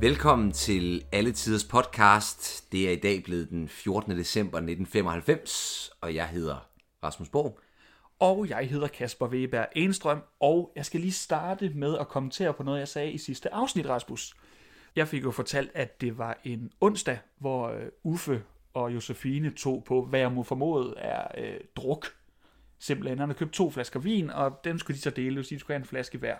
Velkommen til Alle Tiders podcast. Det er i dag blevet den 14. december 1995, og jeg hedder Rasmus Borg. Og jeg hedder Kasper Weber Enstrøm, og jeg skal lige starte med at kommentere på noget, jeg sagde i sidste afsnit, Rasmus. Jeg fik jo fortalt, at det var en onsdag, hvor øh, Uffe og Josefine tog på, hvad jeg må formode er øh, druk. Simpelthen, han havde købt to flasker vin, og dem skulle de så dele, så de skulle have en flaske hver.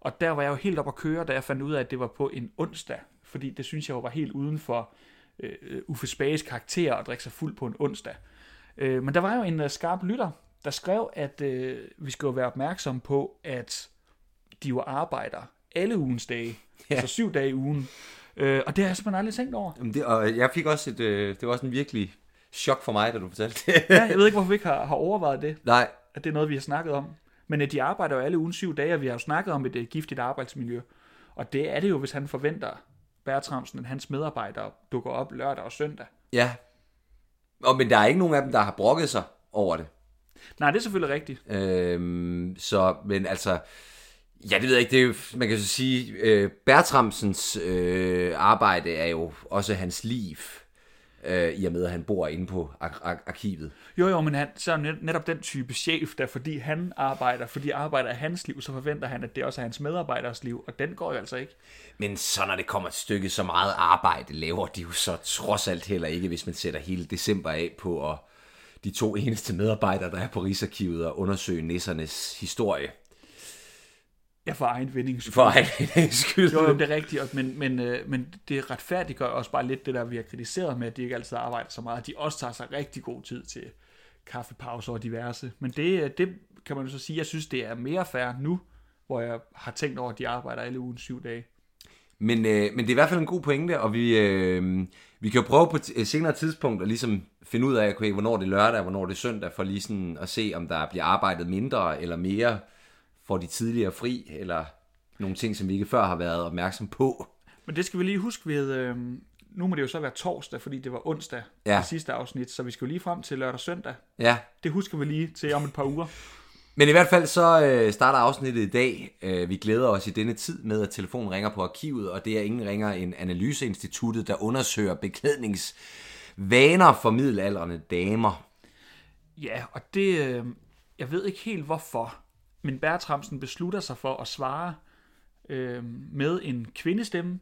Og der var jeg jo helt op at køre, da jeg fandt ud af, at det var på en onsdag. Fordi det synes jeg jo var helt uden for øh, Uffe Spages karakter at drikke sig fuld på en onsdag. Øh, men der var jo en uh, skarp lytter, der skrev, at øh, vi skal jo være opmærksom på, at de jo arbejder alle ugens dage. Ja. Altså syv dage i ugen. Øh, og det har jeg simpelthen aldrig tænkt over. Jamen det, og jeg fik også et, øh, det var også en virkelig chok for mig, da du fortalte det. ja, jeg ved ikke, hvorfor vi ikke har, har overvejet det. Nej. At det er noget, vi har snakket om. Men at de arbejder jo alle ugen syv dage, og vi har jo snakket om et uh, giftigt arbejdsmiljø. Og det er det jo, hvis han forventer Bertramsen, at hans medarbejdere dukker op lørdag og søndag. Ja. Og, men der er ikke nogen af dem, der har brokket sig over det. Nej, det er selvfølgelig rigtigt. Øhm, så, men altså, ja, det ved jeg ikke, det er jo, man kan så sige, øh, Bertramsens øh, arbejde er jo også hans liv, øh, i og med, at han bor inde på ar- ar- arkivet. Jo, jo, men han, så er net- netop den type chef, der fordi han arbejder, fordi arbejder er hans liv, så forventer han, at det også er hans medarbejderes liv, og den går jo altså ikke. Men så når det kommer et stykke, så meget arbejde laver de jo så trods alt heller ikke, hvis man sætter hele december af på at de to eneste medarbejdere, der er på Rigsarkivet og undersøge nissernes historie. Ja, for egen vindings skyld. For egen skyld. Jo, jo, det er rigtigt, men, men, øh, men det retfærdiggør også bare lidt det der, vi har kritiseret med, at de ikke altid arbejder så meget. De også tager sig rigtig god tid til kaffepauser og diverse. Men det, øh, det kan man jo så sige, jeg synes, det er mere fair nu, hvor jeg har tænkt over, at de arbejder alle ugen syv dage. Men, øh, men det er i hvert fald en god pointe, og vi, øh, vi kan jo prøve på et senere tidspunkt at ligesom finde ud af, okay, hvornår det er lørdag, hvornår det er søndag, for lige sådan at se, om der bliver arbejdet mindre eller mere, får de tidligere fri, eller nogle ting, som vi ikke før har været opmærksom på. Men det skal vi lige huske ved, øh, nu må det jo så være torsdag, fordi det var onsdag Ja. i sidste afsnit, så vi skal jo lige frem til lørdag og søndag. Ja, Det husker vi lige til om et par uger. Men i hvert fald så øh, starter afsnittet i dag. Øh, vi glæder os i denne tid med, at telefonen ringer på arkivet, og det er ingen ringer end Analyseinstituttet, der undersøger beklædningsvaner for middelaldrende damer. Ja, og det, øh, jeg ved ikke helt hvorfor, men Bertramsen beslutter sig for at svare øh, med en kvindestemme.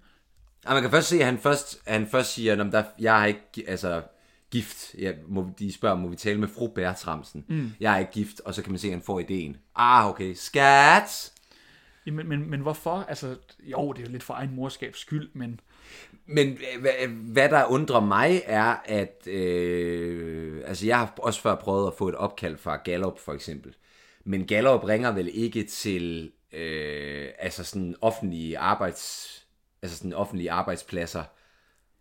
Og man kan først se, at han først, at han først siger, at der, jeg er ikke altså, gift. Jeg, må, de spørger, må vi tale med fru Bertramsen? Mm. Jeg er ikke gift, og så kan man se, at han får ideen. Ah, okay. Skat! Men, men, men hvorfor? Altså, jo, det er jo lidt for egen morskabs skyld, men Men øh, hvad, hvad der undrer mig er, at øh, altså jeg har også før prøvet at få et opkald fra Gallup for eksempel. Men Gallup ringer vel ikke til øh, altså sådan offentlige arbejds altså sådan offentlige arbejdspladser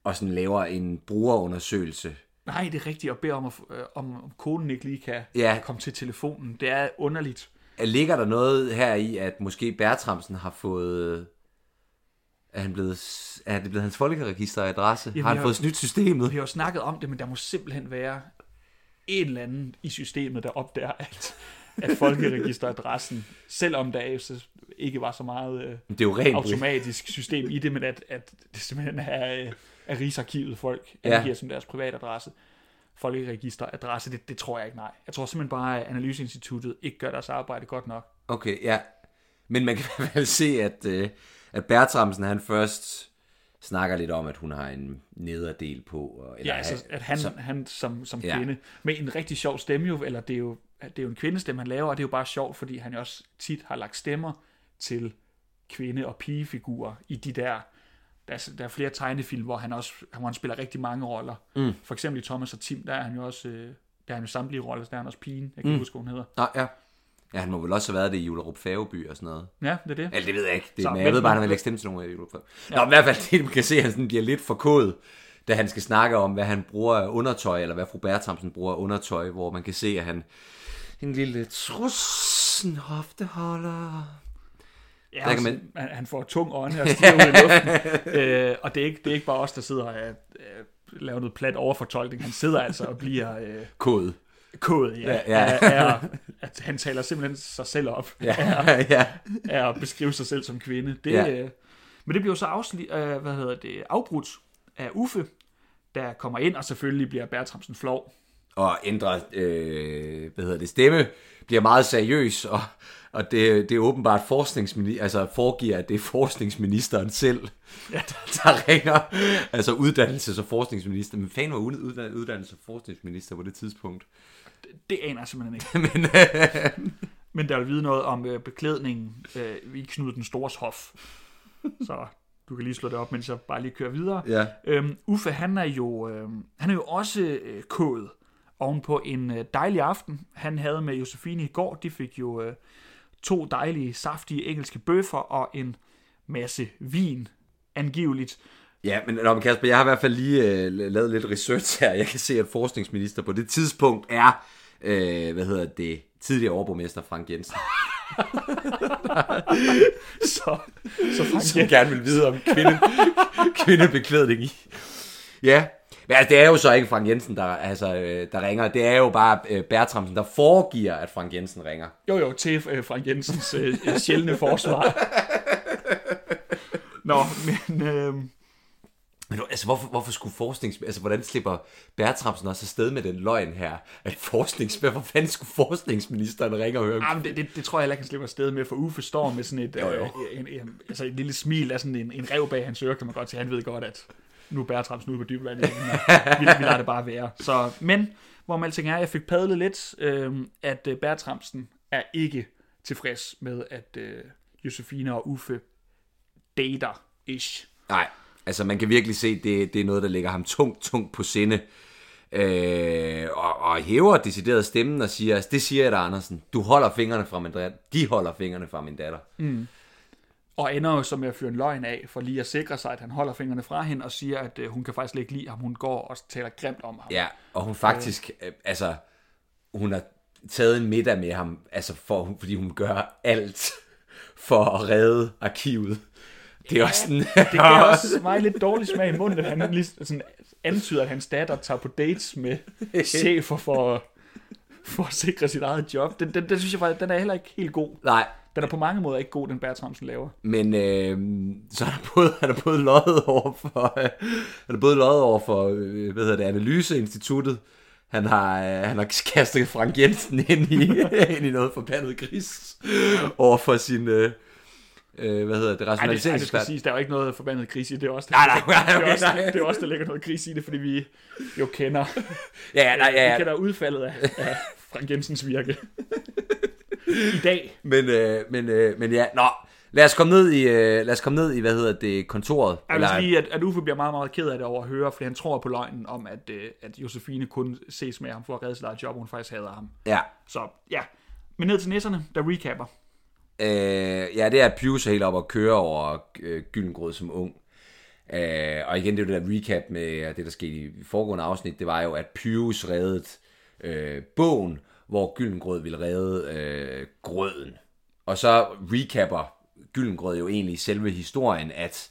og sådan laver en brugerundersøgelse. nej, det er rigtigt at bede om, at, øh, om, om konen ikke lige kan Ja. komme til telefonen. Det er underligt. Ligger der noget her i, at måske Bertramsen har fået er, han blevet, er det blevet hans folkeregisteradresse? Jamen, har han jeg- fået snydt systemet? Vi har jo snakket om det, men der må simpelthen være en eller anden i systemet, der opdager, at, at folkeregisteradressen, selvom der jo så ikke var så meget øh, Det er jo rent automatisk system i det, men at, at det simpelthen er, øh, er Rigsarkivet folk Ja. angiver som deres privatadresse. Folkeregisteradresse, det, det tror jeg ikke, nej. Jeg tror simpelthen bare, at Analyseinstituttet ikke gør deres arbejde godt nok. Okay, ja. Men man kan fald se, at, øh, at Bertramsen han først snakker lidt om, at hun har en nederdel på. Eller Ja, altså, at han, som, han som, som Ja. kvinde, med en rigtig sjov stemme jo, eller det er jo, det er jo en kvindestemme, han laver, og det er jo bare sjovt, fordi han jo også tit har lagt stemmer til kvinde- og pigefigurer i de der, der er, der er flere tegnefilm, hvor han også hvor han spiller rigtig mange roller. Mm. For eksempel i Thomas og Tim, der er han jo også, øh, der er han jo samtlige roller, der er han også pigen, jeg kan ikke huske, hvad hun hedder. Nå, ja. Ja, han må vel også have været det i Julerup Færgeby og sådan noget. Ja, det er det. Eller det ved jeg ikke. Det, Så, men jeg ved bare, at han vil lægge stemme til nogle af Julerup Færgeby. Nå, i hvert fald det, man kan se, at han sådan bliver lidt forkodet, da han skal snakke om, hvad han bruger af undertøj, eller hvad fru Bertramsen bruger af undertøj, hvor man kan se, at han en lille trus, en hofteholder. Ja, Der kan altså, man- han, han får tung ånde og stiger ud i luften. øh, og det er, ikke, det er ikke bare os, der sidder og øh, laver noget plat overfortolkning. Han sidder altså og bliver øh, Kode. kodet ja, Ja, ja. Af, af, at han taler simpelthen sig selv op Ja, ja. af at beskrive sig selv som kvinde. Det, Ja. ja. Men det bliver jo så afsli- øh, hvad hedder det, afbrudt af Uffe, der kommer ind, og selvfølgelig bliver Bertramsen flov. Og ændrer, øh, hvad hedder det, stemme, bliver meget seriøs, og, og det, det er åbenbart forskningsminister, altså foregiver, at det er forskningsministeren selv, ja. der, der ringer, altså uddannelses- og forskningsminister. Men fanden var uddannelses- og forskningsminister på det tidspunkt. Det, det aner jeg simpelthen ikke. Men, øh, Men der vil vide noget om øh, beklædningen øh, i Knud den Stores hof. Så du kan lige slå det op, mens jeg bare lige kører videre. ja. Øhm, Uffe, han er jo, øh, han er jo også øh, kået ovenpå en øh, dejlig aften, han havde med Josefine i går. De fik jo øh, to dejlige, saftige engelske bøffer og en masse vin, angiveligt. Ja, men nå, Kasper, jeg har i hvert fald lige øh, lavet lidt research her. Jeg kan se, at forskningsminister på det tidspunkt er, øh, hvad hedder det, tidligere overborgmester Frank Jensen. Så, så Frank som Jensen, gerne vil vide om kvinde, kvindebeklædning i. Ja, men altså, det er jo så ikke Frank Jensen, der, altså, øh, der ringer. Det er jo bare øh, Bertramsen, der foregiver, at Frank Jensen ringer. jo jo, til øh, Frank Jensens øh, sjældne forsvar. Nå, men... Øh, Men altså, hvorfor, hvorfor skulle forsknings... Altså, hvordan slipper Bertramsen også afsted med den løgn her? At forsknings... Hvorfor fanden skulle forskningsministeren ringe og høre? Ah, men det, det, det tror jeg heller ikke, han slipper afsted med, for Uffe står med sådan et, Jo, jo. Øh, en, en, altså et lille smil af sådan en, en rev bag hans øre, kan man godt sige. Han ved godt, at nu er Bertramsen ude på dybt vand. vi, vi lader det bare være. Så, men, hvor man alting er, jeg fik padlet lidt, øh, at Bertramsen er ikke tilfreds med, at øh, Josefine og Uffe dater-ish. Nej, altså man kan virkelig se, det, det er noget, der ligger ham tungt, tungt på sinde. Øh, og, og hæver decideret stemmen og siger, det siger jeg dig, Andersen, du holder fingrene fra min datter. De holder fingrene fra min datter. Og ender jo så med at fyre en løgn af, for lige at sikre sig, at han holder fingrene fra hende, og siger, at øh, hun kan faktisk ikke lide ham. Hun går og taler grimt om ham. Ja, og hun faktisk, øh, altså, hun har taget en middag med ham, altså for, fordi hun gør alt for at redde arkivet. Det er også sådan... Det giver også mig lidt dårlig smag i munden, at han lige sådan antyder, at hans datter tager på dates med chefer for, for at sikre sit eget job. Den, den, den synes jeg faktisk, den er heller ikke helt god. Nej, Den er på mange måder ikke god, den Bertramsen laver. Men øh, så er der både, er der både løjet over for, øh, er der både løjet over for øh, hvad hedder det, Analyseinstituttet. Han har, øh, han har kastet Frank Jensen ind i, ind i noget forbandet gris over for sin, øh, øh, hvad hedder det, Ej, det, ej, det siges, der er jo ikke noget forbandet gris i det. Er også, der, Nej, nej, nej, det, er okay, også, nej. det er også, der ligger noget gris i det, fordi vi jo kender, Ja, nej, vi ja, ja. kender udfaldet af, af Frank Jensens virke. I dag. Men, øh, men, øh, men ja, nå, lad os komme ned i, øh, lad os komme ned i, hvad hedder det, kontoret. Jeg vil sige, at, at Uffe bliver meget, meget ked af det over at høre, fordi han tror på løgnen om, at, øh, at Josefine kun ses med ham for at redde sit eget job, og hun faktisk hader ham. ja, Så ja, men ned til nisserne, der recapper. Øh, ja, det er Pius helt op at køre over øh, Gyllengrød som ung. Øh, og igen, det er det der recap med det, der skete i foregående afsnit, det var jo, at Pius reddede øh, bogen, hvor Gyllengrød ville redde øh, grøden. Og så recapper Gyllengrød jo egentlig selve historien, at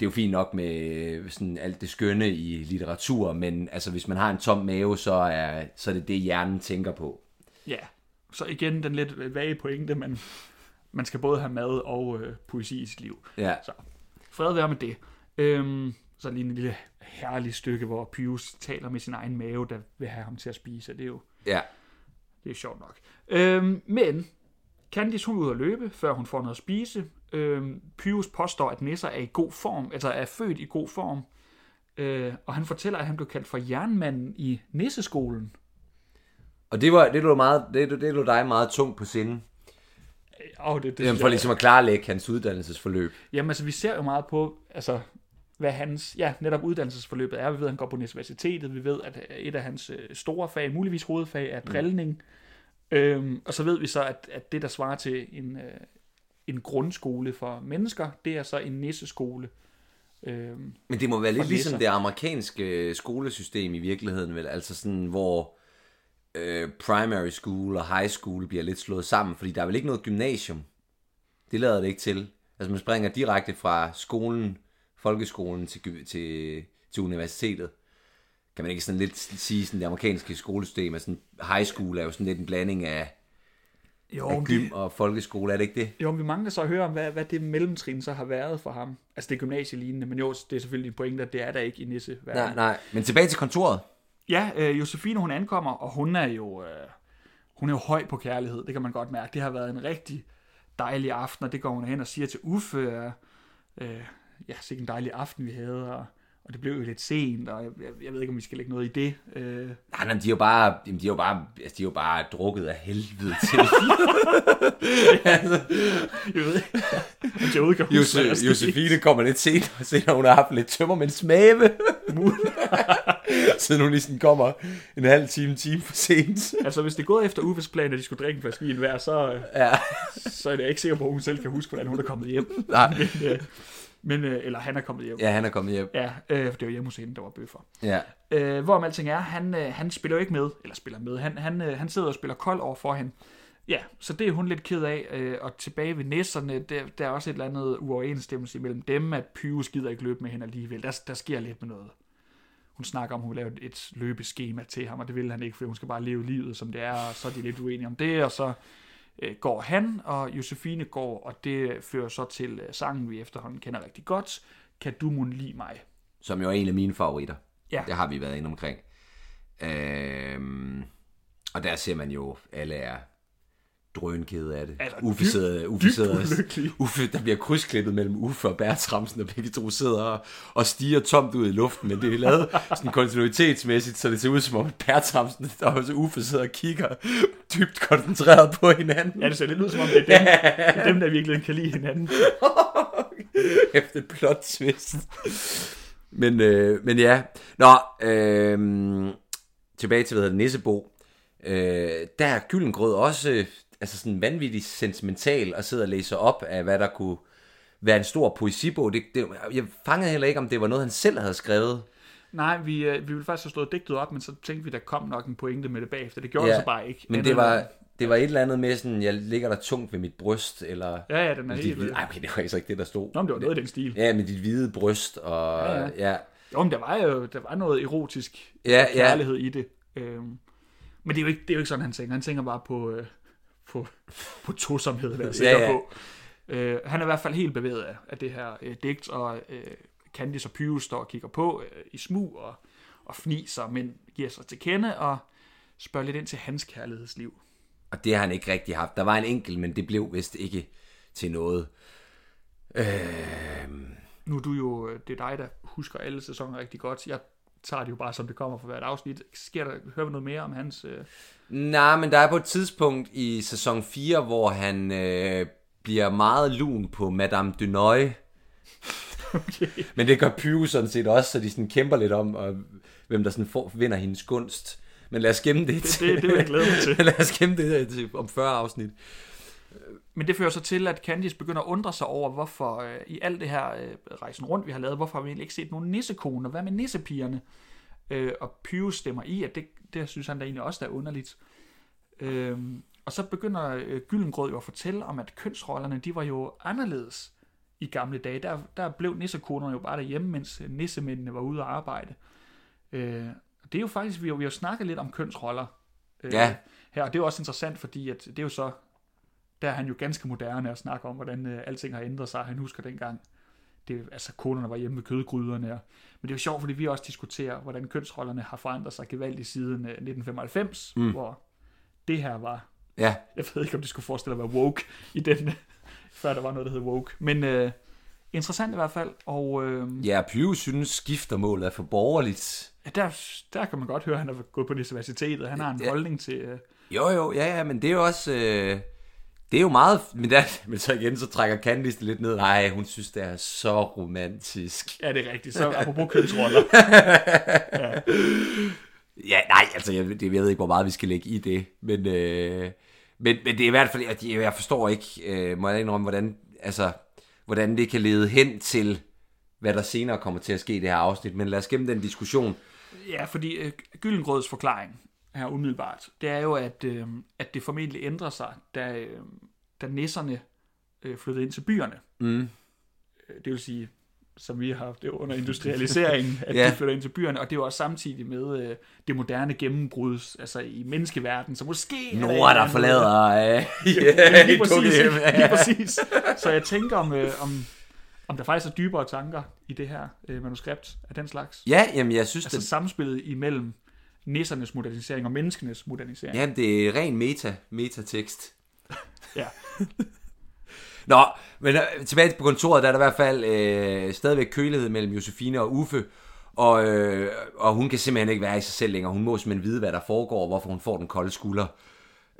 det er jo fint nok med øh, sådan alt det skønne i litteratur, men altså hvis man har en tom mave, så er, så er det det, hjernen tænker på. Ja, så igen den lidt vage pointe, men man skal både have mad og øh, poesi i sit liv. Ja, Så fred være med det. Øhm, så lige en lille herlig stykke, hvor Pius taler med sin egen mave, der vil have ham til at spise. Det er jo ja. det er sjovt nok. Øhm, men Candice hun er ude at løbe, før hun får noget at spise. Øhm, Pius påstår, at Nisser er i god form, altså er født i god form. Øh, og han fortæller, at han blev kaldt for jernmanden i Nisseskolen. Og det var det lå meget det, det lå dig meget tungt på sinde. Og det, det Jamen, for ligesom at klarlægge hans uddannelsesforløb. Jamen altså, vi ser jo meget på, altså, hvad hans, ja, netop uddannelsesforløbet er. Vi ved, at han går på universitetet. Vi ved, at et af hans øh, store fag, muligvis hovedfag, er drillning. Mm. Øhm, og så ved vi så, at, at det, der svarer til en, øh, en grundskole for mennesker, det er så en nisseskole. Øhm, Men det må være lidt ligesom det amerikanske skolesystem i virkeligheden, vel? Altså sådan, hvor øh, primary school og high school bliver lidt slået sammen, fordi der er vel ikke noget gymnasium. Det lader det ikke til. Altså man springer direkte fra skolen, folkeskolen til, til, til universitetet. Kan man ikke sådan lidt sige, sådan det amerikanske skolesystem, at sådan high school er jo sådan lidt en blanding af Jo, af gym det- og folkeskole, er det ikke det? Jo, vi mangler så at høre om, hvad, hvad det mellemtrin så har været for ham. Altså det er gymnasielignende, men jo, det er selvfølgelig en pointe, at det er der ikke i nisse Nej, nej. Men tilbage til kontoret. Ja, øh, Josefine hun ankommer, og hun er jo øh, hun er jo høj på kærlighed, det kan man godt mærke. Det har været en rigtig dejlig aften, og det går hun hen og siger til Uffe, øh, øh, ja, sikke en dejlig aften vi havde, og, og det blev jo lidt sent, og jeg, jeg, jeg ved ikke, om vi skal lægge noget i det. Øh, Nej, nej, de er jo bare, de er jo bare, altså, de er jo bare drukket af helvede til. jeg ved ikke, om jeg huske, Jose. Josefine kommer lidt senere, senere hun har haft lidt tømmermænds mave. Siden hun lige sådan kommer en halv time, time for sent. Altså, hvis det er gået efter Uffes plan, at de skulle drikke en flaske vin hver, så, øh, Ja. så er jeg ikke sikker på, at hun selv kan huske, hvordan hun er kommet hjem. Nej. Men, øh, men, øh, eller han er kommet hjem. Ja, han er kommet hjem. Ja, øh, for det var hjemme hos hende, der var bøffer. Ja. Øh, hvorom alting er, han, øh, han spiller jo ikke med, eller spiller med, han, han, øh, han sidder og spiller kold over for hende. Ja, så det er hun lidt ked af, øh, og tilbage ved næsserne, der, der er også et eller andet uoverensstemmelse imellem dem, at Pyrus gider ikke løbe med hende alligevel. Der, der sker lidt med noget. Hun snakker om, at hun vil lave et- løbeskema til ham, og det vil han ikke, for hun skal bare leve livet, som det er, og så er de lidt uenige om det, og så øh, går han, og Josefine går, og det fører så til øh, sangen, vi efterhånden kender rigtig godt, Kan du mon lide mig? Som jo er en af mine favoritter. Ja. Det har vi været inde omkring. Øhm, og der ser man jo, alle er drønkede af det. Altså, Uffe dybt- sidder, Uffe sidder, ulykkelig. Uffe, der bliver krydsklippet mellem Uffe og Bertramsen, og begge to sidder og, og stiger tomt ud i luften, men det er lavet sådan kontinuitetsmæssigt, så det ser ud som om, Bertramsen og også Uffe sidder og kigger dybt koncentreret på hinanden. Ja, det ser lidt ud som om, det er dem, det er dem der virkelig kan lide hinanden. Efter et plot twist. men, øh, men ja. Nå, øh, tilbage til, hvad hedder Nissebo. Øh, der er Gyllengrød også altså sådan vanvittigt sentimental og sidder og læser op af, hvad der kunne være en stor poesibog. Det, det, jeg fangede heller ikke, om det var noget, han selv havde skrevet. Nej, vi, øh, vi ville faktisk have slået digtet op, men så tænkte vi, der kom nok en pointe med det bagefter. Det gjorde ja, det så bare ikke. Men det var, det var et eller andet med sådan, jeg ligger der tungt ved mit bryst, eller... Ja, ja, den er helt... hvide, ej, okay, det var ikke ikke det, der stod. Nå, men det var noget i den stil. Ja, med dit hvide bryst, og Ja, ja, ja. ja. ja Jo, men der var jo der var noget erotisk Ja, ja. kærlighed i det. Øhm, men det er, jo ikke, det er jo ikke sådan, han tænker. Han tænker bare på, øh, på, på tosomhed, der er jeg sikker Ja, ja. på. Øh, han er i hvert fald helt bevæget af, af det her øh, digt, og øh, Candice og Pyrus står og kigger på øh, i smug og, og fniser, men giver sig til kende og spørger lidt ind til hans kærlighedsliv. Og det har han ikke rigtig haft. Der var en enkelt, men det blev vist ikke til noget. Øh, Nu er du jo, øh, det er dig, der husker alle sæsoner rigtig godt. Jeg tager det jo bare, som det kommer for hvert afsnit. Sker der, hører vi noget mere om hans... Øh... nej, men der er på et tidspunkt i sæson 4, hvor han øh, bliver meget lun på Madame Dunoy. Okay. Men det gør Pyrus sådan set også, så de sådan kæmper lidt om, og, hvem der sådan får, vinder hendes gunst. Men lad os gemme det, til, det vil jeg glæde mig til. lad os gemme det til om 40 afsnit. Men det fører så til, at Candice begynder at undre sig over, hvorfor øh, i alt det her øh, rejsen rundt, vi har lavet, hvorfor har vi egentlig ikke set nogen nissekoner? Hvad med nissepigerne? Øh, og Pyrus stemmer i, at det, det synes han da egentlig også der er underligt. Øh, og så begynder øh, Gyllengrød jo at fortælle om, at kønsrollerne, de var jo anderledes i gamle dage. Der, der blev nissekonerne jo bare derhjemme, mens øh, nissemændene var ude at arbejde. Øh, det er jo faktisk, vi har, vi har snakket lidt om kønsroller øh, Ja. her, og det er jo også interessant, fordi at det er jo så der er han jo ganske moderne at snakke om, hvordan øh, alting har ændret sig. Han husker dengang, det, altså konerne var hjemme ved kødgryderne. Og, men det er jo sjovt, fordi vi også diskuterer, hvordan kønsrollerne har forandret sig gevaldigt siden øh, 1995, mm. hvor det her var, Ja, jeg ved ikke, om det skulle forestille at være woke i den, før der var noget, der hed woke. Men øh, interessant i hvert fald, og øh, ja Pyrus synes, skiftermålet er for borgerligt. ja, der, der kan man godt høre, at han har gået på universitetet. Han har en Ja. holdning til... Øh, Jo, jo, ja, ja, men det er jo også... Øh, det er jo meget... Men, der, men så igen, så trækker Candice det lidt ned. Nej, hun synes, det er så romantisk. ja, det er rigtigt. Så apropos kønsroller. Ja, nej, altså, jeg, jeg ved ikke, hvor meget vi skal lægge i det. Men, øh, men, men det er i hvert fald... Jeg, jeg forstår ikke, øh, må jeg indrømme, hvordan, altså, hvordan det kan lede hen til, hvad der senere kommer til at ske i det her afsnit. Men lad os gemme den diskussion. Ja, fordi øh, Gyllengrøds forklaring her umiddelbart, det er jo, at, øh, at det formentlig ændrer sig, da, øh, da nisserne øh, flyttede ind til byerne. Mm. Øh, Det vil sige som vi har haft det under industrialiseringen, at Ja. de flytter ind til byerne, og det er jo også samtidig med øh, det moderne gennembrud, altså i menneskeverdenen, så måske... der Nord, der andet- forlader... Øh, Ja, lige præcis, lige præcis. Så jeg tænker, om, øh, om, om der faktisk er dybere tanker i det her øh, manuskript af den slags. Ja, jamen jeg synes, Altså det, samspillet imellem nissernes modernisering og menneskenes modernisering. jamen, det er ren meta, metatekst. Ja. Nå, men øh, tilbage på kontoret, der er der i hvert fald øh, stadigvæk kølighed mellem Josefine og Uffe, og, øh, og hun kan simpelthen ikke være i sig selv længere. Hun må simpelthen vide, hvad der foregår, og hvorfor hun får den kolde skulder.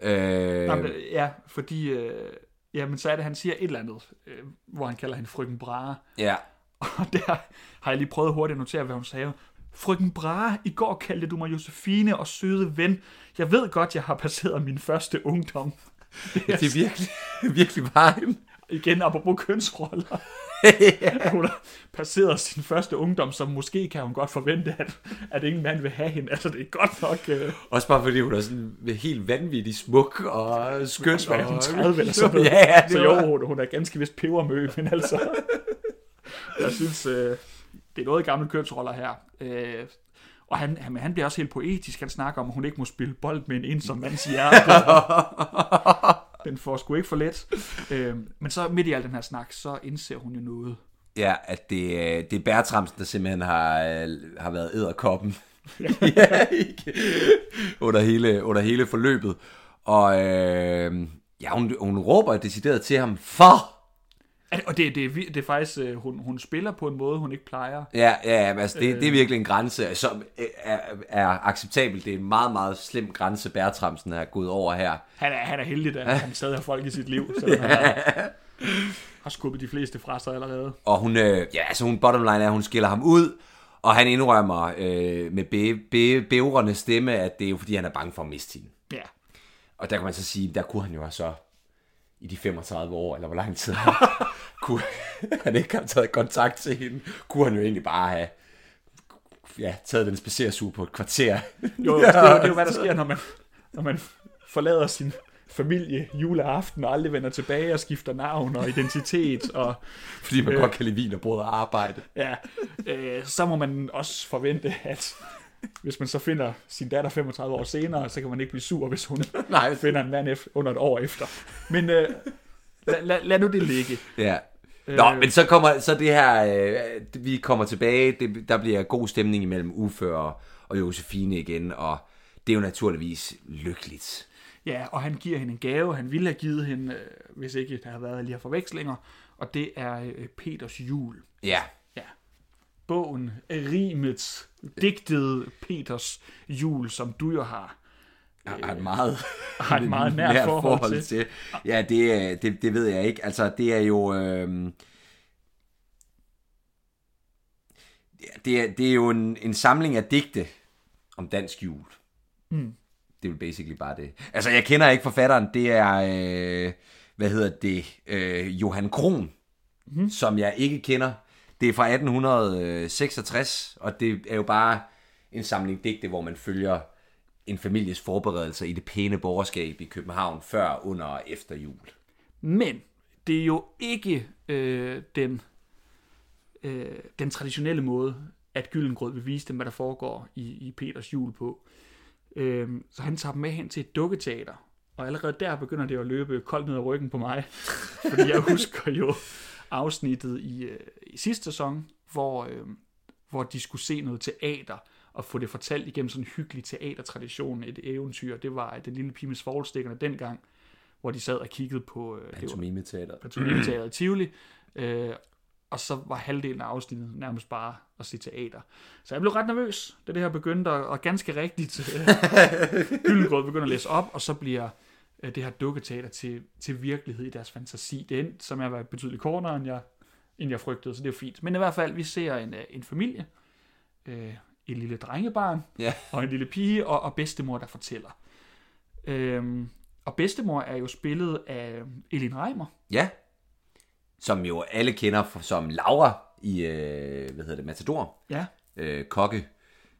Øh, Jamen, ja, fordi... Øh, jamen, så er det, han siger et eller andet, øh, hvor han kalder hende frøken Brahe. ja, Og der har jeg lige prøvet hurtigt at notere, hvad hun sagde. Frøken Brahe, i går kaldte du mig Josefine og søde ven. Jeg ved godt, jeg har passeret min første ungdom. Det er, det er virkelig, virkelig bare hende. igen apropos kønsroller. at hun har passeret sin første ungdom, så måske kan hun godt forvente, at, at ingen mand vil have hende. Altså, det er godt nok... Øh, Også bare fordi hun er sådan helt vanvittig smuk og skøn. også være og... 30 eller sådan noget. Ja, ja, det så jo, hun, hun er ganske vist pebermø, men altså... jeg synes, øh, det er noget gamle kønsroller her. Øh, og han, han, han bliver også helt poetisk. Han snakker om, at hun ikke må spille bold med en ensom mands hjerte. den får sgu ikke for let. Øh, men så midt i al den her snak, så indser hun jo noget. Ja, at det, øh, det er Bertramsen, der simpelthen har, øh, har været æderkoppen ja, under, hele, under hele forløbet. Og øh, ja, hun, hun råber decideret til ham, for! Og det, det, det er faktisk, øh, hun, hun spiller på en måde, hun ikke plejer. Ja, ja, ja, altså, det, det er virkelig en grænse, som øh, er, er acceptabel. Det er en meget, meget slem grænse, Bertramsen er gået over her. Han er, han er heldig, at han stadig har folk i sit liv, så han har, har skubbet de fleste fra sig allerede. Og hun, øh, ja, altså hun bottom line er, at hun skiller ham ud, og han indrømmer øh, med bæ, bæ, bævrende stemme, at det er jo fordi, han er bange for at miste hende. Ja. Og der kan man så sige, der kunne han jo så i de 35 år, eller hvor lang tid kunne han ikke have taget kontakt til hende, kunne han jo egentlig bare have ja, taget den spaceresuge på et kvarter. Jo, det, er jo, det er jo, hvad der sker, når man, når man forlader sin familie juleaften og aldrig vender tilbage og skifter navn og identitet. Og Fordi man øh. godt kan lide vin og brød og arbejde. ja, øh, så må man også forvente, at hvis man så finder sin datter 35 år senere, så kan man ikke blive sur, hvis hun Nej. finder en mand under et år efter. Men øh, lad, lad, lad nu det ligge. Ja. Nå, Øh. men så kommer så det her, øh, vi kommer tilbage, det, der bliver god stemning imellem Uffe og, og Josefine igen, og det er jo naturligvis lykkeligt. Ja, og han giver hende en gave, han ville have givet hende, øh, hvis ikke der havde været de her forvekslinger, og det er øh, Peters jul. Ja, Ja. Bogen, rimet, digtet Peters jul, som du jo har. Jeg har et meget, Har et meget nært forhold til. Ja, det, er- det, det ved jeg ikke. Altså, det er jo... Øh, det, er, det er jo en, en samling af digte om dansk jul. Mm. Det er jo basically bare det. Altså, jeg kender ikke forfatteren. Det er, øh, hvad hedder det, øh, Johan Kron, mm. som jeg ikke kender. Det er fra 1866, og det er jo bare en samling digte, hvor man følger en families forberedelser i det pæne borgerskab i København før, under og efter jul. Men det er jo ikke øh, den, øh, den traditionelle måde, at Gyllengrød vil vise dem, hvad der foregår i, i Peters jul på. Øh, så han tager dem med hen til et dukketeater. Og allerede der begynder det at løbe koldt ned ad ryggen på mig. Fordi jeg husker jo afsnittet i, øh, i sidste sæson, hvor, øh, hvor de skulle se noget teater og få det fortalt igennem sådan en hyggelig teatertradition, et eventyr. Det var den lille pige med svoglstikkerne dengang, hvor de sad og kiggede på øh, Pantomime-teateret. Pantomimeteateret i Tivoli, øh, og så var halvdelen af afsnittet nærmest bare at se teater. Så jeg blev ret nervøs, da det her begyndte, og, ganske rigtigt, øh, Gyllengrød begynder at læse op, og så bliver øh, det her dukketeater til, til virkelighed i deres fantasi. Det endte, som jeg var betydeligt kortere, end jeg, end jeg frygtede, så det er fint. Men i hvert fald, vi ser en, øh, en familie, øh, et lille drengebarn, Ja. og en lille pige, og, og bedstemor, der fortæller. Øhm, og bedstemor er jo spillet af Elin Reimer, Ja. Som jo alle kender som Laura i, øh, hvad hedder det, Matador. Ja, øh, kokke,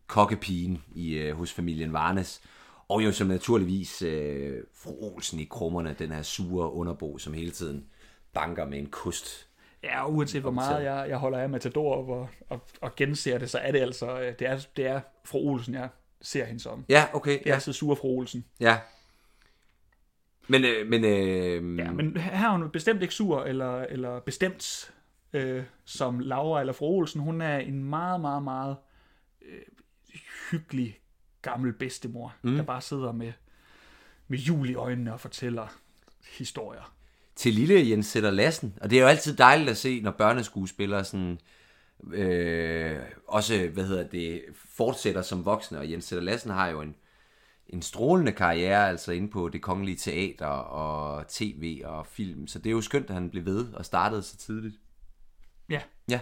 kokkepigen i, øh, hos familien Varnes. Og jo som naturligvis øh, fru Olsen i krummerne, den her sure underbo, som hele tiden banker med en kost Ja, og uanset hvor meget jeg, jeg holder af Matador og, og, og genser det, så er det altså, øh, det er, det er fru Olsen, jeg ser hende som. Ja, okay. Det er Ja. altid sur fru Olsen. ja. Men, øh, men, øh, Ja, men her er hun bestemt ikke sur, eller, eller bestemt øh, som Laura eller fru Olsen. Hun er en meget, meget, meget øh, hyggelig gammel bedstemor, mm. der bare sidder med, med jul i øjnene og fortæller historier. Til lille Jens Sætter Lassen. Og det er jo altid dejligt at se, når børneskuespillere sådan, øh, også, hvad hedder det, fortsætter som voksne. Og Jens Sætter Lassen har jo en, en strålende karriere, altså inde på det kongelige teater og tv og film. Så det er jo skønt, at han blev ved og startede så tidligt. Ja, Ja.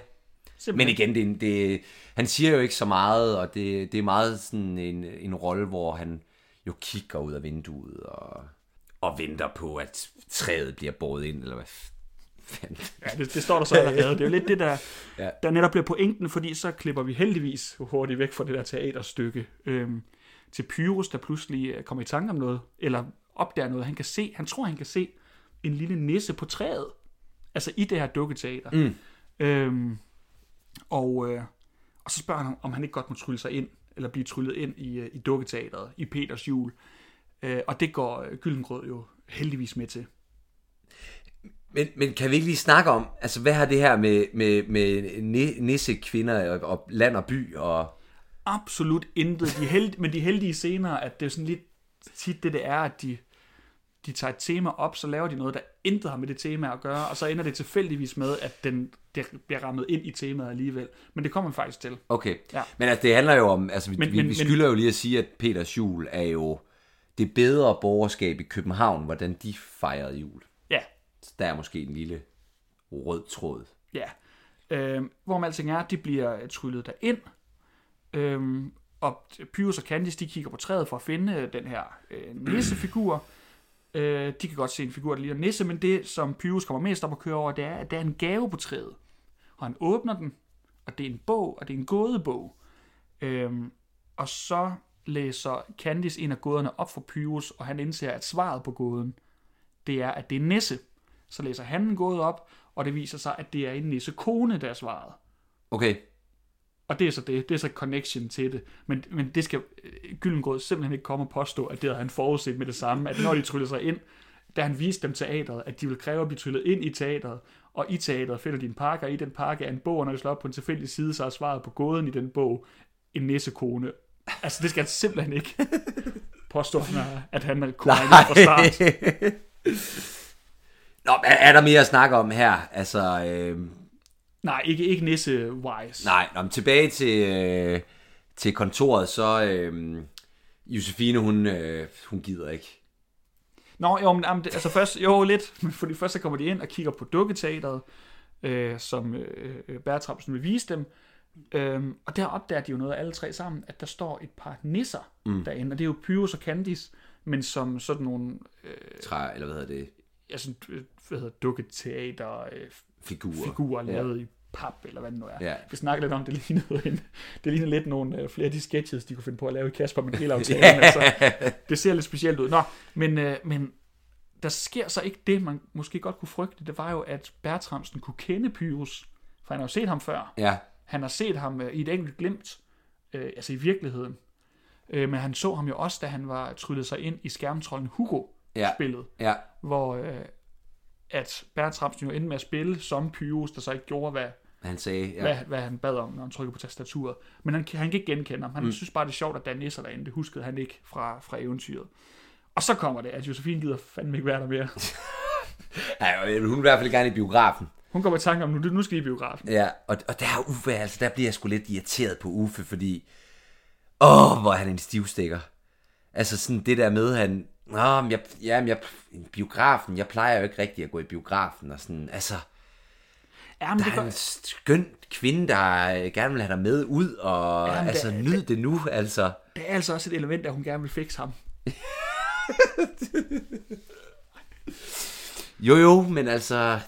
simpelthen. Men igen, det, det, han siger jo ikke så meget, og det, det er meget sådan en, en rolle, hvor han jo kigger ud af vinduet og, og venter på, at træet bliver båret ind, eller hvad fanden. Ja, det, det står der så allerede. Det er jo lidt det, der, Ja. der netop bliver pointen, fordi så klipper vi heldigvis hurtigt væk fra det der teaterstykke øhm, til Pyrus, der pludselig øh, kommer i tanke om noget, eller opdager noget. Han kan se, han tror, han kan se en lille nisse på træet. Altså i det her dukketeater. Mm. Øhm, og, øh, og så spørger han, om han ikke godt må trylle sig ind, eller blive tryllet ind i, øh, i dukketeateret, i Peters jul. Øh, og det går øh, Gyllengrød jo heldigvis med til. Men, men kan vi ikke lige snakke om, altså hvad har det her med, med, med ni- nissekvinder og, og land og by og... absolut intet. De held, men de heldige scener, at det er sådan lidt tit det, det er, at de, de tager et tema op, så laver de noget, der intet har med det tema at gøre, og så ender det tilfældigvis med, at den, det bliver rammet ind i temaet alligevel. Men det kommer man faktisk til. Okay, Ja. men altså det handler jo om, altså vi, Men- men, vi, men- vi skylder jo lige at sige, at Peters jul er jo det bedre borgerskab i København, hvordan de fejrede jul. Ja, Så der er måske en lille rød tråd. ja. Øh, hvor man alting er, de bliver tryllet derind, øh, og Pyrus og Candice, de kigger på træet for at finde øh, den her øh, nissefigur. Øh, de kan godt se en figur, der ligner nisse, men det, som Pyrus kommer mest op og kører over, det er, at der er en gave på træet. Og han åbner den, og det er en bog, og det er en gådebog. Øhm, og så læser Candice en af gåderne op for Pyrus, og han indser, at svaret på gåden, det er, at det er Nisse. Så læser han en gåde op, og det viser sig, at det er en Nisse-kone, der er svaret. Okay, Og det er så det, det er så connection til det. Men, men det skal øh, Gyllengrød simpelthen ikke komme og påstå, at det havde han forudset med det samme, at når de tryller sig ind, da han viste dem teateret, at de vil kræve at blive tryllet ind i teateret, og i teateret finder de en pakke, og i den pakke er en bog, og når de slår op på en tilfældig side, så er svaret på gåden i den bog en nissekone. Altså, det skal han simpelthen ikke påstå, at han er regne fra start. Nå, men er der mere at snakke om her? Altså, øh, Nej, ikke, ikke nisse-wise. nej, nå, men tilbage til, øh, til kontoret, så øh, Josefine, hun, øh, hun gider ikke. Nå, jo, men jamen, det- altså først, jo lidt, fordi først så kommer de ind og kigger på dukketeateret, øh, som øh, øh, Bertramsen vil vise dem, øhm, og der opdager de jo noget alle tre sammen, at der står et par nisser mm. derinde, og det er jo Pyrus og Candice, men som sådan nogle, øh, Træ, eller hvad hedder det? ja, sådan, øh, hvad hedder dukketeater, øh, Figurer. figurer lavet i pap, eller hvad det nu er. Ja. Vi snakker lidt om, det lignede, en, det lignede lidt nogle øh, flere af de sketches, de kunne finde på at lave i Kasper med hele aftalen. altså, det ser lidt specielt ud. Nå, men, øh, men der sker så ikke det, man måske godt kunne frygte. Det var jo, at Bertramsen kunne kende Pyrus, for han har jo set ham før. Ja, Han har set ham øh, i et enkelt glimt, øh, altså i virkeligheden. Øh, men han så ham jo også, da han var tryllet sig ind i skærmtrollen Hugo-spillet, ja, hvor øh, at Bertramsen jo endte med at spille som Pyrus, der så ikke gjorde, hvad, han sagde, ja. hvad, hvad han bad om, når han trykkede på tastaturet. Men han, kan- han kan ikke genkende ham. Han mm. synes bare, det er sjovt, at der er nisser derinde. Det huskede han ikke fra, fra eventyret. Og så kommer det, at Josefine gider fandme ikke være der mere. ja. Hun vil i hvert fald gerne i biografen. Hun kommer i tanke om, nu, nu skal de i biografen. Ja, og, og der er Uffe, altså der bliver jeg sgu lidt irriteret på Uffe, fordi, åh, hvor er han en stivstikker. Altså sådan det der med, han, Nå, men jeg, ja, men jeg, biografen, jeg plejer jo ikke rigtig at gå i biografen, og sådan, altså, Ja, men der det er en skøn kvinde, der gerne vil have dig med ud, og Jamen, altså, det- nyd det nu, altså. der er altså også et element, at hun gerne vil fikse ham. Jo, jo, men altså,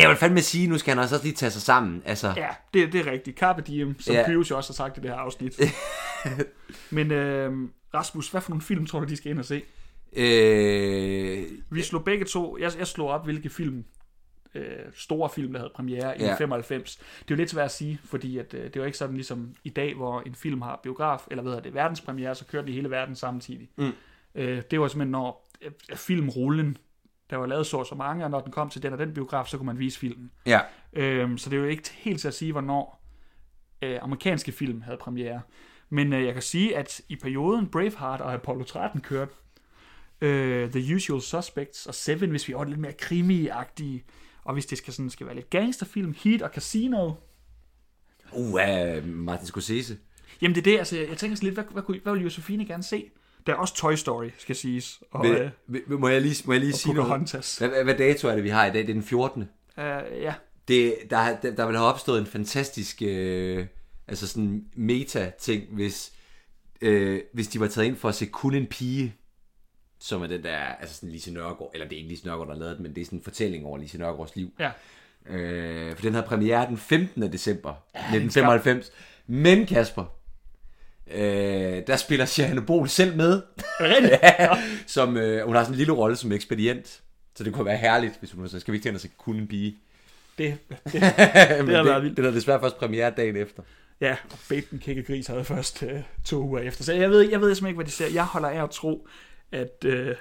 jeg vil fandme sige, nu skal han også lige tage sig sammen, altså. Ja, det, det er rigtigt. Carpe diem, som Ja. Pyrus jo også har sagt i det her afsnit. men øh, Rasmus, hvad for nogle film tror du, de skal ind og se? Øh, Vi slog begge to, jeg, jeg slog op, hvilke film øh, store film, der havde premiere i Ja. 95. Det er jo lidt svært at sige, fordi at, øh, det er jo ikke sådan ligesom i dag, hvor en film har biograf, eller hvad hedder det, verdenspremiere, så kører den i hele verden samtidig. Mm. Øh, det var simpelthen, når øh, filmrullen, der var lavet så og så mange, og når den kom til den og den biograf, så kunne man vise filmen. Ja. Øhm, så det er jo ikke helt til at sige, hvornår øh, amerikanske film havde premiere. Men øh, jeg kan sige, at i perioden Braveheart og Apollo 13 kørte, øh, The Usual Suspects og Seven, hvis vi er lidt mere krimi-agtige, og hvis det skal, sådan, skal være lidt gangsterfilm, Heat og Casino. Uh, uh, Martin Scorsese. Jamen det er det, altså jeg tænker sådan lidt, hvad, hvad, kunne, hvad vil Josefine gerne se? Der er også Toy Story, skal siges. Og, Vil, øh, vil, må jeg lige, må jeg lige sige noget? Hvad, hvad, dato er det, vi har i dag? Det er den 14. Øh, ja, Det, der, der, der vil have opstået en fantastisk øh, altså sådan meta-ting, hvis, øh, hvis de var taget ind for at se kun en pige, som er den der, altså sådan Lise Nørgaard, eller det er ikke Lise Nørgaard, der har lavet det, men det er sådan en fortælling over Lise Nørgaards liv. ja. Øh, for den havde premiere den 15. december 1995. Men Kasper, øh, der spiller Sharon Bol selv med, ja, som, øh, hun har sådan en lille rolle som ekspedient. Så det kunne være herligt, hvis hun så skal vi ikke tænke at kunne en pige. Det, det, været det, vildt. det er desværre først premiere dagen efter. Ja, og Bait den kække gris havde først øh, to uger efter. Så jeg ved, jeg ved simpelthen ikke, hvad de ser. Jeg holder af at tro, at, øh,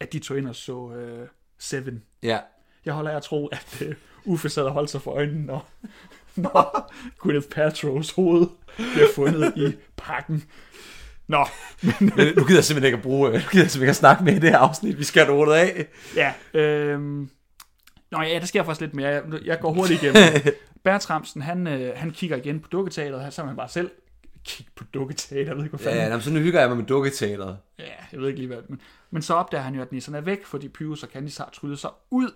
at de tog ind og så øh, Seven. Ja. Jeg holder af at tro, at øh, Uffe sad og holdt sig for øjnene, når, når Gwyneth Paltrow's hoved bliver fundet i pakken. Nå, men nu gider jeg simpelthen ikke at bruge, nu gider jeg simpelthen ikke at snakke med i det her afsnit. Vi skal have det af. ja. Øh, Nå ja, der sker faktisk lidt mere. Jeg, jeg går hurtigt igennem. Bertramsen, han, øh, han kigger igen på dukketeateret. Så han bare selv kigge på dukketeater. Jeg ved ikke, hvad fanden Ja, jamen, så nu hygger jeg mig med dukketeateret. Ja, jeg ved ikke lige hvad. Men, men så opdager han jo, at nisserne er væk, fordi Pyrus og Candice har tryllet sig ud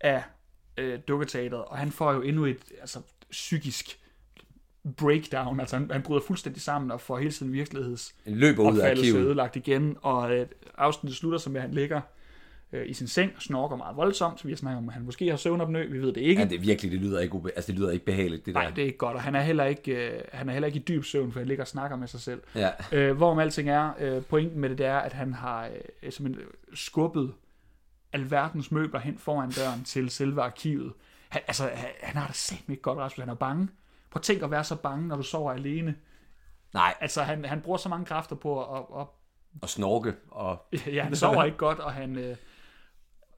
af øh, dukketeateret, og han får jo endnu et altså, psykisk breakdown. Altså han, han bryder fuldstændig sammen og får hele tiden virkeligheds løber ud af arkivet. ødelagt igen, og øh, afsnittet slutter så med, at han ligger øh, i sin seng og snorker meget voldsomt. Vi har snakket om, at han måske har søvnopnø, vi ved det ikke. Ja, det er virkelig, det lyder ikke, ube, altså, det lyder ikke behageligt, det der. Nej, det er ikke godt, og han er heller ikke, øh, han er heller ikke i dyb søvn, for han ligger og snakker med sig selv. Ja. Øh, hvorom alting er, øh, pointen med det, det er, at han har øh, simpelthen skubbet alverdens møbler hen foran døren til selve arkivet. Han, altså, han, han har det simpelthen ikke godt, Rasmus. Han er bange. Prøv at tænk at være så bange, når du sover alene. Nej, Altså, han, han bruger så mange kræfter på at... at, og snorke og at ja, han sover ikke godt, og han øh,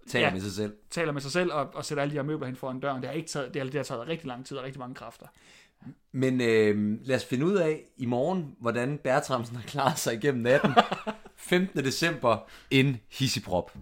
tale Ja. med sig selv. taler med sig selv og, og sætter alle de her møbler hen foran døren. Det har, ikke taget, det har, det har taget rigtig lang tid og rigtig mange kræfter. Men øh, lad os finde ud af i morgen, hvordan Bertramsen har klaret sig igennem natten. 15. december, en hissiprop.